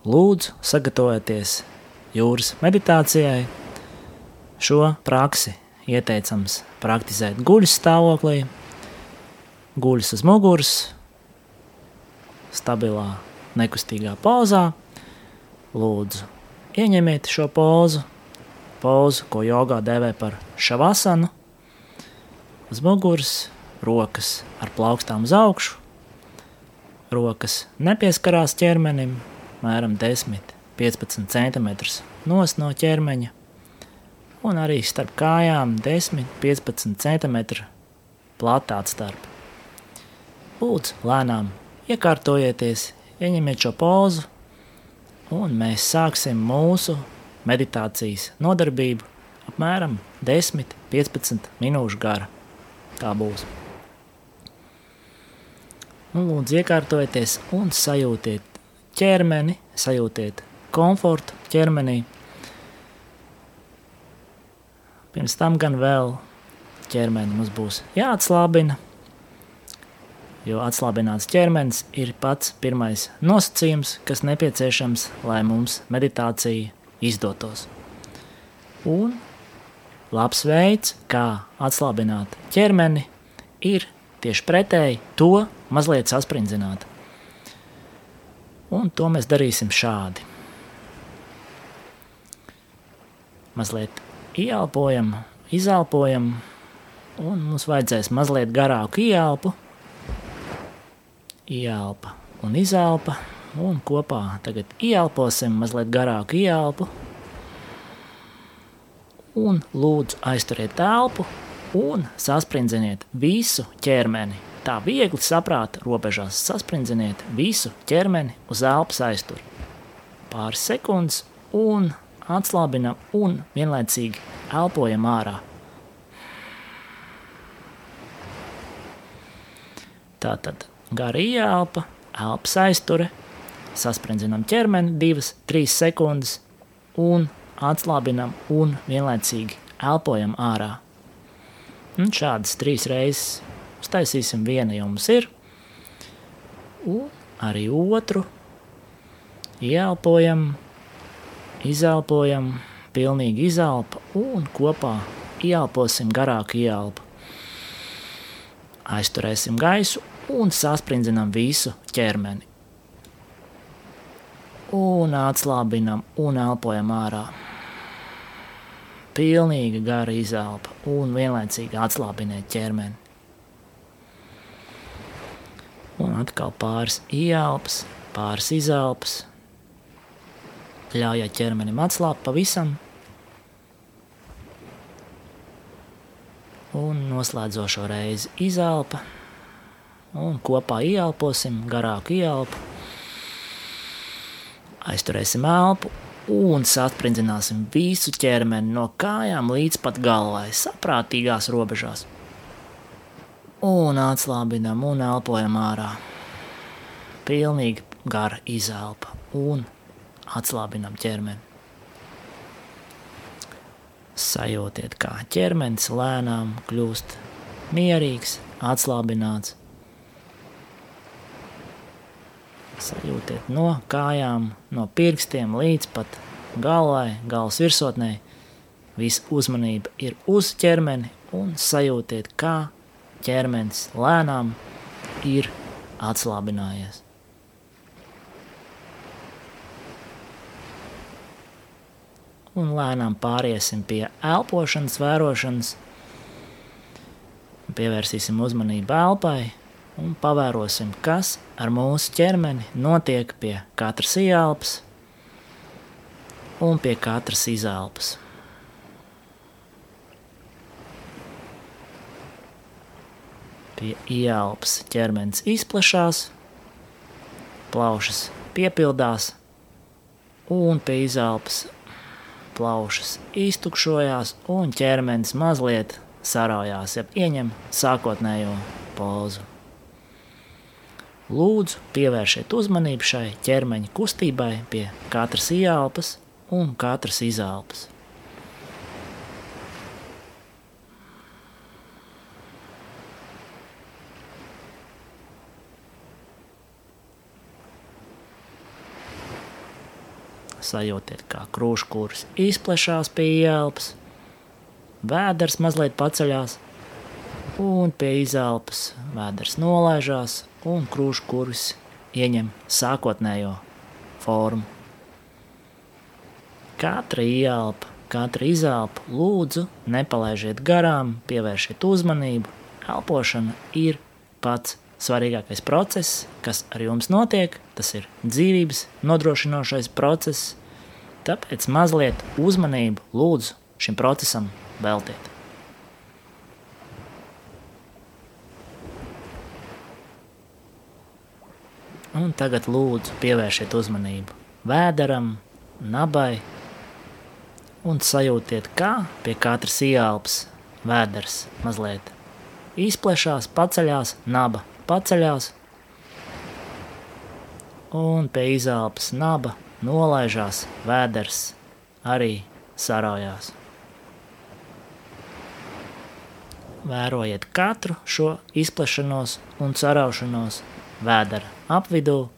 lūdzu sagatavojieties jūras meditācijai. Šo praksi ieteicams praktizēt guļus stāvoklī, guļus uz muguras, stabilā, nekustīgā pozā. Lūdzu, ieņemiet šo pozu, pozu, ko jogā dēvē par šavasanu. Uz muguras, rokas ar plaukstām uz augšu, rokas nepieskarās ķermenim, mēram 10-15 cm nos no ķermeņa, un arī starp kājām 10-15 cm platā starp. Lūdzu, lēnām iekārtojieties, ieņemiet šo pozu, un mēs sāksim mūsu meditācijas nodarbību apmēram 10-15 minūšu gara. Tā būs. Un lūdzu, iekārtojieties un sajūtiet ķermeni, sajūtiet komfortu ķermenī. Pirms tam gan vēl ķermeni mums būs jāatslābina jo atslābināts ķermenis ir pats pirmais nosacījums, kas nepieciešams, lai mums meditācija izdotos. Un labs veids, kā atslābināt ķermeni, ir tieši pretēji to mazliet sasprindzināt. Un to mēs darīsim šādi. Mazliet ieelpojam, izelpojam, un mums vajadzēs mazliet garāku ieelpu, ieelpa un izelpa. Un kopā tagad ieelposim mazliet garāku ieelpu. Un lūdzu aizturiet telpu un sasprindziniet visu ķermeni. Tā viegli saprāta robežās sasprindziniet visu ķermeni uz elpas aizturi. Pāris sekundes un atslābinam un vienlaicīgi elpojam ārā. Tātad gara ieelpa, elpas aizture, sasprindzinām ķermeni 2-3 sekundes un atslābinam un vienlaicīgi elpojam ārā. Un šādas trīs reizes uztaisīsim viena jums ir, un arī otru ieelpojam, izelpojam, pilnīgi izelpa un kopā ieelposim garāku ieelpu. Aizturēsim gaisu un saspringzinām visu ķermeni. Un atslābinām un elpojam ārā. Pilnīga gara izelpa un vienlaicīgi atslābiniet ķermeni. Un atkal pāris ieelpas, pāris izelpas. Ļaujiet ķermenim atslābt pavisam. Un noslēdzošo reizi izelpa un kopā ieelposim garāku ieelpu. Aizturēsim elpu un satprindzināsim visu ķermeni no kājām līdz pat galvai, saprātīgās robežās. Un atslābinam un elpojam ārā. Pilnīgi gara izelpa un atslābinam ķermeni. Sajūtiet, kā ķermenis lēnām kļūst mierīgs, atslābināts Sajūtiet no kājām, no pirkstiem līdz pat galvai, galvas virsotnē. Visa uzmanība ir uz ķermeni un sajūtiet, kā ķermenis lēnām ir atslābinājies. Un lēnām pāriesim pie elpošanas, vērošanas. Pievērsīsim uzmanību elpai, un pavērosim, kas ar mūsu ķermeni notiek pie katras ieelpas un pie katras izelpas. Pie ieelpas ķermenis izplešās, plaušas piepildās, un pie izelpas plaušas iztukšojās, un ķermenis mazliet saraujās, ja ieņem sākotnējo pozu. Lūdzu, pievērsiet uzmanību šai ķermeņa kustībai pie katras ieelpas un katras izelpas. Sajūtiet, kā krūškurs izplešās pie ielpas, vēders mazliet paceļās, un pie izelpas vēders nolaižās, un krūškurs ieņem sākotnējo formu. Katra ielpa, katra izelpa, lūdzu, nepalaižiet garām, pievēršiet uzmanību. Elpošana ir pats svarīgākais process, kas ar jums notiek. Tas ir dzīvības nodrošinošais process. Tāpēc mazliet uzmanību lūdzu šim procesam veltiet. Un tagad lūdzu pievērsiet uzmanību vēderam, nabai un sajūtiet, kā pie katras ieelpas vēders mazliet izplešās, paceļās, naba paceļās un pie izelpas naba nolaižās vēders arī sarājās. Vērojiet katru šo izplešanos un saraušanos vēdera apvidū.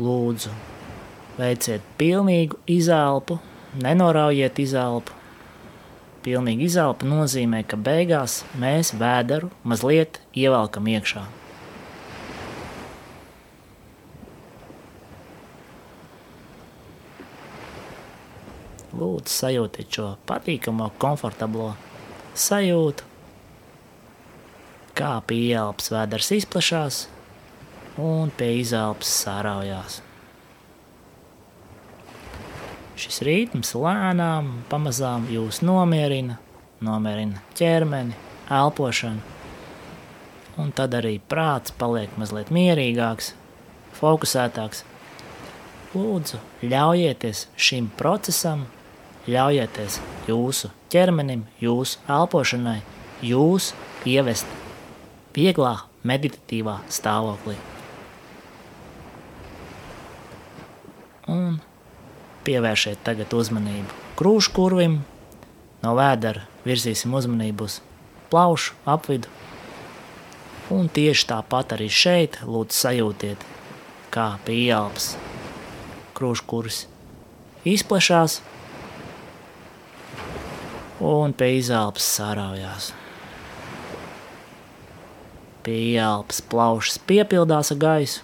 Lūdzu, veiciet pilnīgu izelpu, nenoraujiet izelpu. Pilnīgi izelpa nozīmē, ka beigās mēs vēderu mazliet ievelkam iekšā. Lūdzu, sajūtiet šo patīkamo, komfortablo sajūtu, kā pie ielpas vēders izplatās un pie izelpas sāraujās. Šis ritms lēnām, pamazām jūs nomierina, nomierina ķermeni, elpošanu, un tad arī prāts paliek mazliet mierīgāks, fokusētāks. Lūdzu, ļaujieties šim procesam, ļaujieties jūsu ķermenim, jūsu elpošanai, jūs ievest vieglā, meditatīvā stāvoklī. Un pievērsiet tagad uzmanību krūškurvim, no vēdera virzīsim uzmanību uz plaušu apvidu. Un tieši tāpat arī šeit lūdzu sajūtiet, kā pie ielpas krūškurs izplešās un pie izelpas sāraujās. Pie ielpas plaušas piepildās ar gaisu,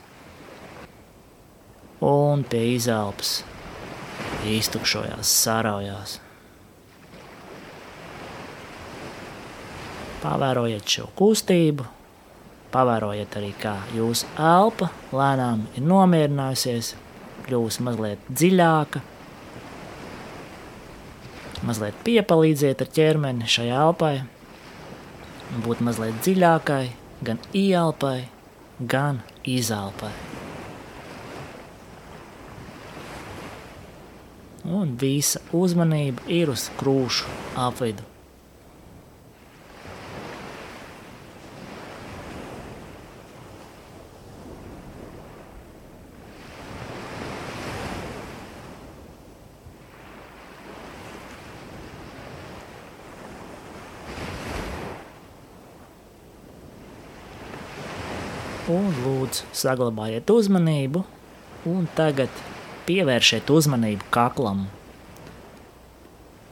un pie izelpas iztukšojās, sāraujās. Pavērojiet šo kustību, pavērojiet arī, kā jūsu elpa lēnām ir nomierinājusies, kļūst mazliet dziļāka, mazliet piepalīdziet ar ķermeni šai elpai, būt mazliet dziļākai, gan ieelpai, gan izelpai. Un visa uzmanība ir uz krūšu apvidu. Un lūdzu saglabājiet uzmanību, un tagad pievērsiet uzmanību kaklam.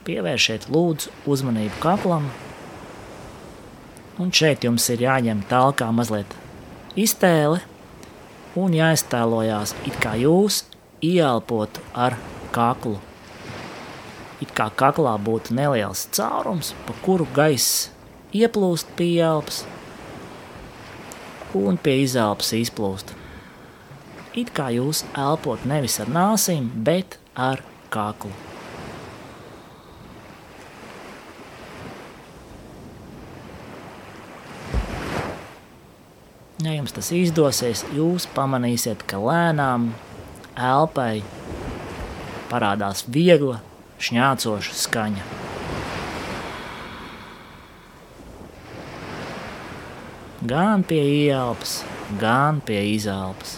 Pievērsiet lūdzu uzmanību kaklam, un šeit jums ir jāņem tālāk mazliet iztēle un jāiztēlojās, it kā jūs ieelpotu ar kaklu. It kā kaklā būtu neliels caurums, pa kuru gaiss ieplūst pie elpas, un pie izelpas izplūst. It kā jūs elpot nevis ar nāsīm, bet ar kaklu. Ja jums tas izdosies, jūs pamanīsiet, ka lēnām elpai parādās viegla, šņācoša skaņa. Gan pie ieelpas, gan pie izelpas.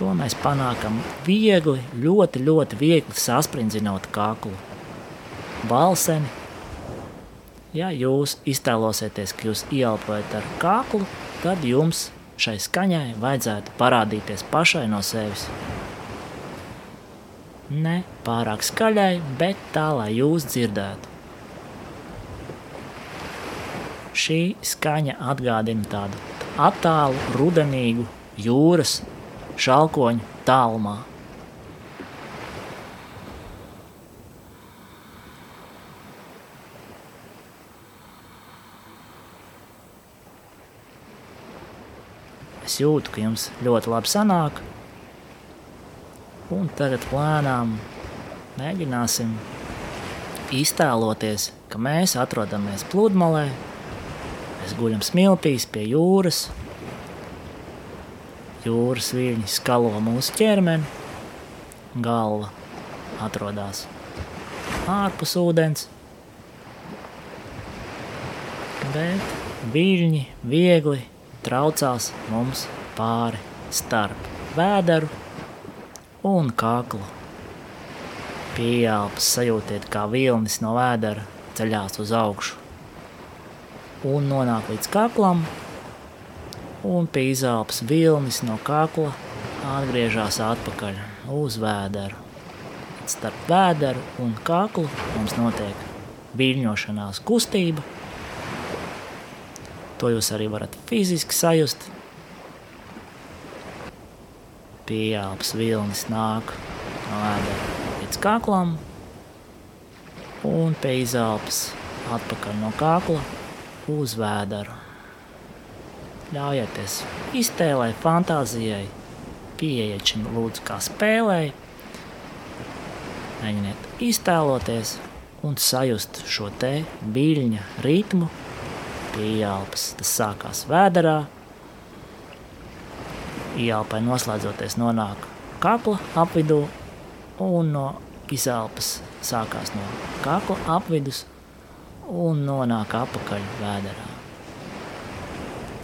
To mēs panākam viegli, ļoti, ļoti viegli sasprindzinot kaklu. Balseni, Ja jūs iztēlosieties, ka jūs ieelpojat ar kaklu, tad jums šai skaņai vajadzētu parādīties pašai no sevis. Ne pārāk skaļai, bet tā, lai jūs dzirdētu. Šī skaņa atgādina tādu attālu, rudenīgu jūras šalkoņu tālumā. Es jūtu, ka jums ļoti labi sanāk. Un tagad plānām mēģināsim iztēloties, ka mēs atrodamies pludmalē. Mēs guļam smiltīs pie jūras. Jūras viļņi skalo mūsu ķermeni. Galva atrodas ārpus ūdens. Bet viļņi viegli traucās mums pāri starp vēderu un kaklu. Pieelpas sajūtiet, kā vilnis no vēdera ceļās uz augšu un nonāk līdz kaklam, un pie izelpas vilnis no kakla atgriežas atpakaļ uz vēderu. Starp vēderu un kaklu mums notiek viļņošanās kustība, To jūs arī varat fiziski sajust. Pieelpas vilnis nāk no ēdera līdz kaklam, un pie izelpas atpakaļ no kakla uz vēderu. Ļaujieties iztēlē, fantāzijai, pieiet šim lūdzu kā spēlēji. Mēģiniet iztēloties un sajust šo te viļņa ritmu, pie ielpas. Tas sākās vēderā. Ielpai noslēdzoties nonāk kakla apvidū un no izelpas sākās no kakla apvidus un nonāk apakaļ vēderā.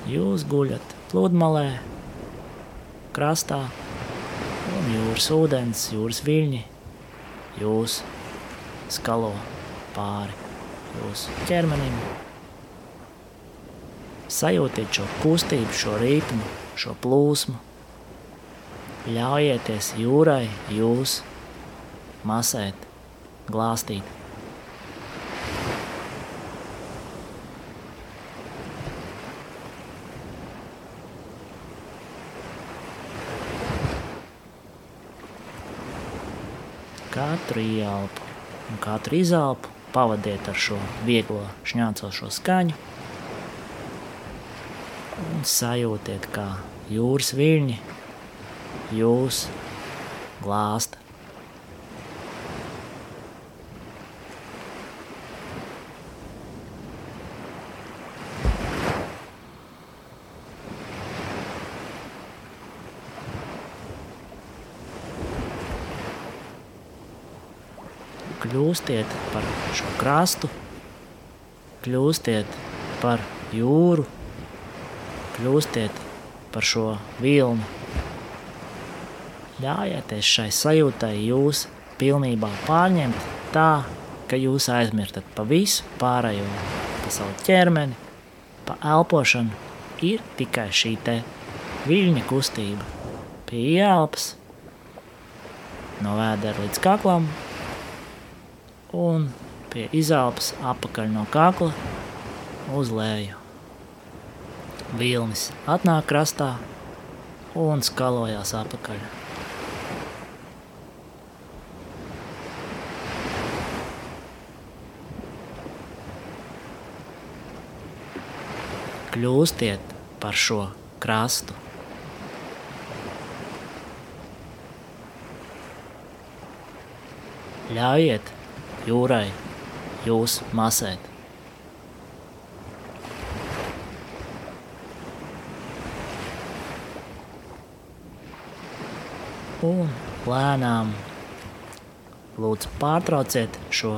Jūs guļat pludmalē, krastā, un jūras ūdens, jūras viļņi jūs skalo pāri jūsu ķermenim, Sajūtiet šo kustību, šo ritmu, šo plūsmu. Ļaujieties jūrai, jūs masēt, glāstīt. Katru ieelpu un katru izelpu pavadiet ar šo vieglo šņācošo skaņu un sajūtiet, kā jūras viļņi jūs glāsta. Kļūstiet par šo krastu, kļūstiet par jūru, kļūstiet par šo vilnu. Ļaujieties šai sajūtai jūs pilnībā pārņemt tā, ka jūs aizmirstat pa visu pārējo, pa savu ķermeni, pa elpošanu, ir tikai šī te viļņa kustība. Pie ielpas, no vēdera līdz kaklam un pie izelpas apakaļ no kakla uz leju. Vilnis atnāk krastā un skalojās apakaļ. Kļūstiet par šo krastu. Ļaujiet jūrai jūs masēt. un lēnām lūdzu pārtrauciet šo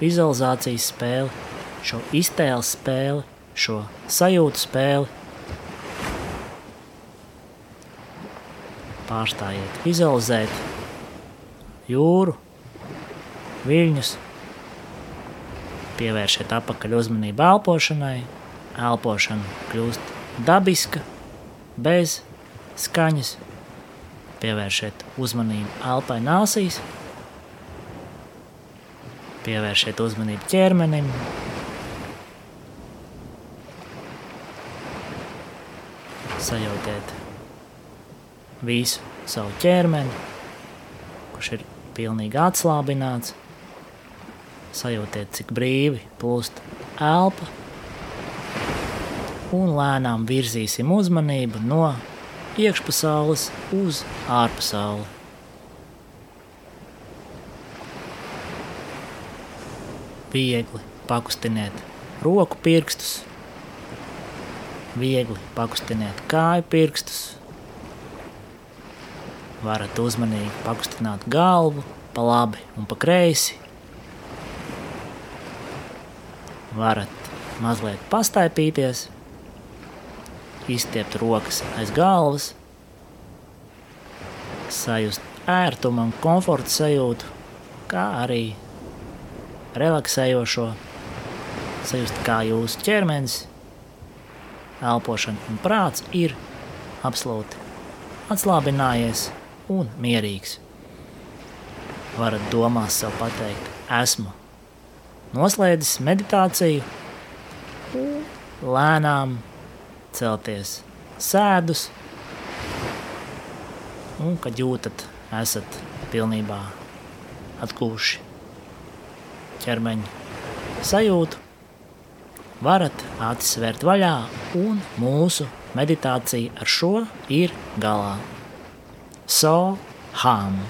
vizualizācijas spēli, šo iztēles spēli, šo sajūtu spēli. Pārstājiet, vizualizēt jūru, viļņus, Pievēršiet atpakaļ uzmanību elpošanai. Elpošana kļūst dabiska, bez skaņas. Pievēršiet uzmanību elpai nāsīs. Pievēršiet uzmanību ķermenim. Sajūtiet visu savu ķermeni, kurš ir pilnīgi atslābināts. Sajūtiet, cik brīvi plūst elpa. Un lēnām virzīsim uzmanību no iekšpasaules uz ārpasauli. Viegli pakustiniet roku pirkstus, viegli pakustiniet kāju pirkstus. Varat uzmanīgi pakustināt galvu pa labi un pa kreisi. Varat mazliet pastaipīties, izstiept rokas aiz galvas, sajust ērtumu un komforta sajūtu, kā arī relaksējošo, sajust, kā jūsu ķermenis, elpošana un prāts ir absolūti atslābinājies un mierīgs. Varat domās sev pateikt, esmu noslēdzis meditāciju, lēnām celties sēdus, un kad jūtat, esat pilnībā atgūši ķermeņa sajūtu, varat acis vērt vaļā, un mūsu meditācija ar šo ir galā. So, ham!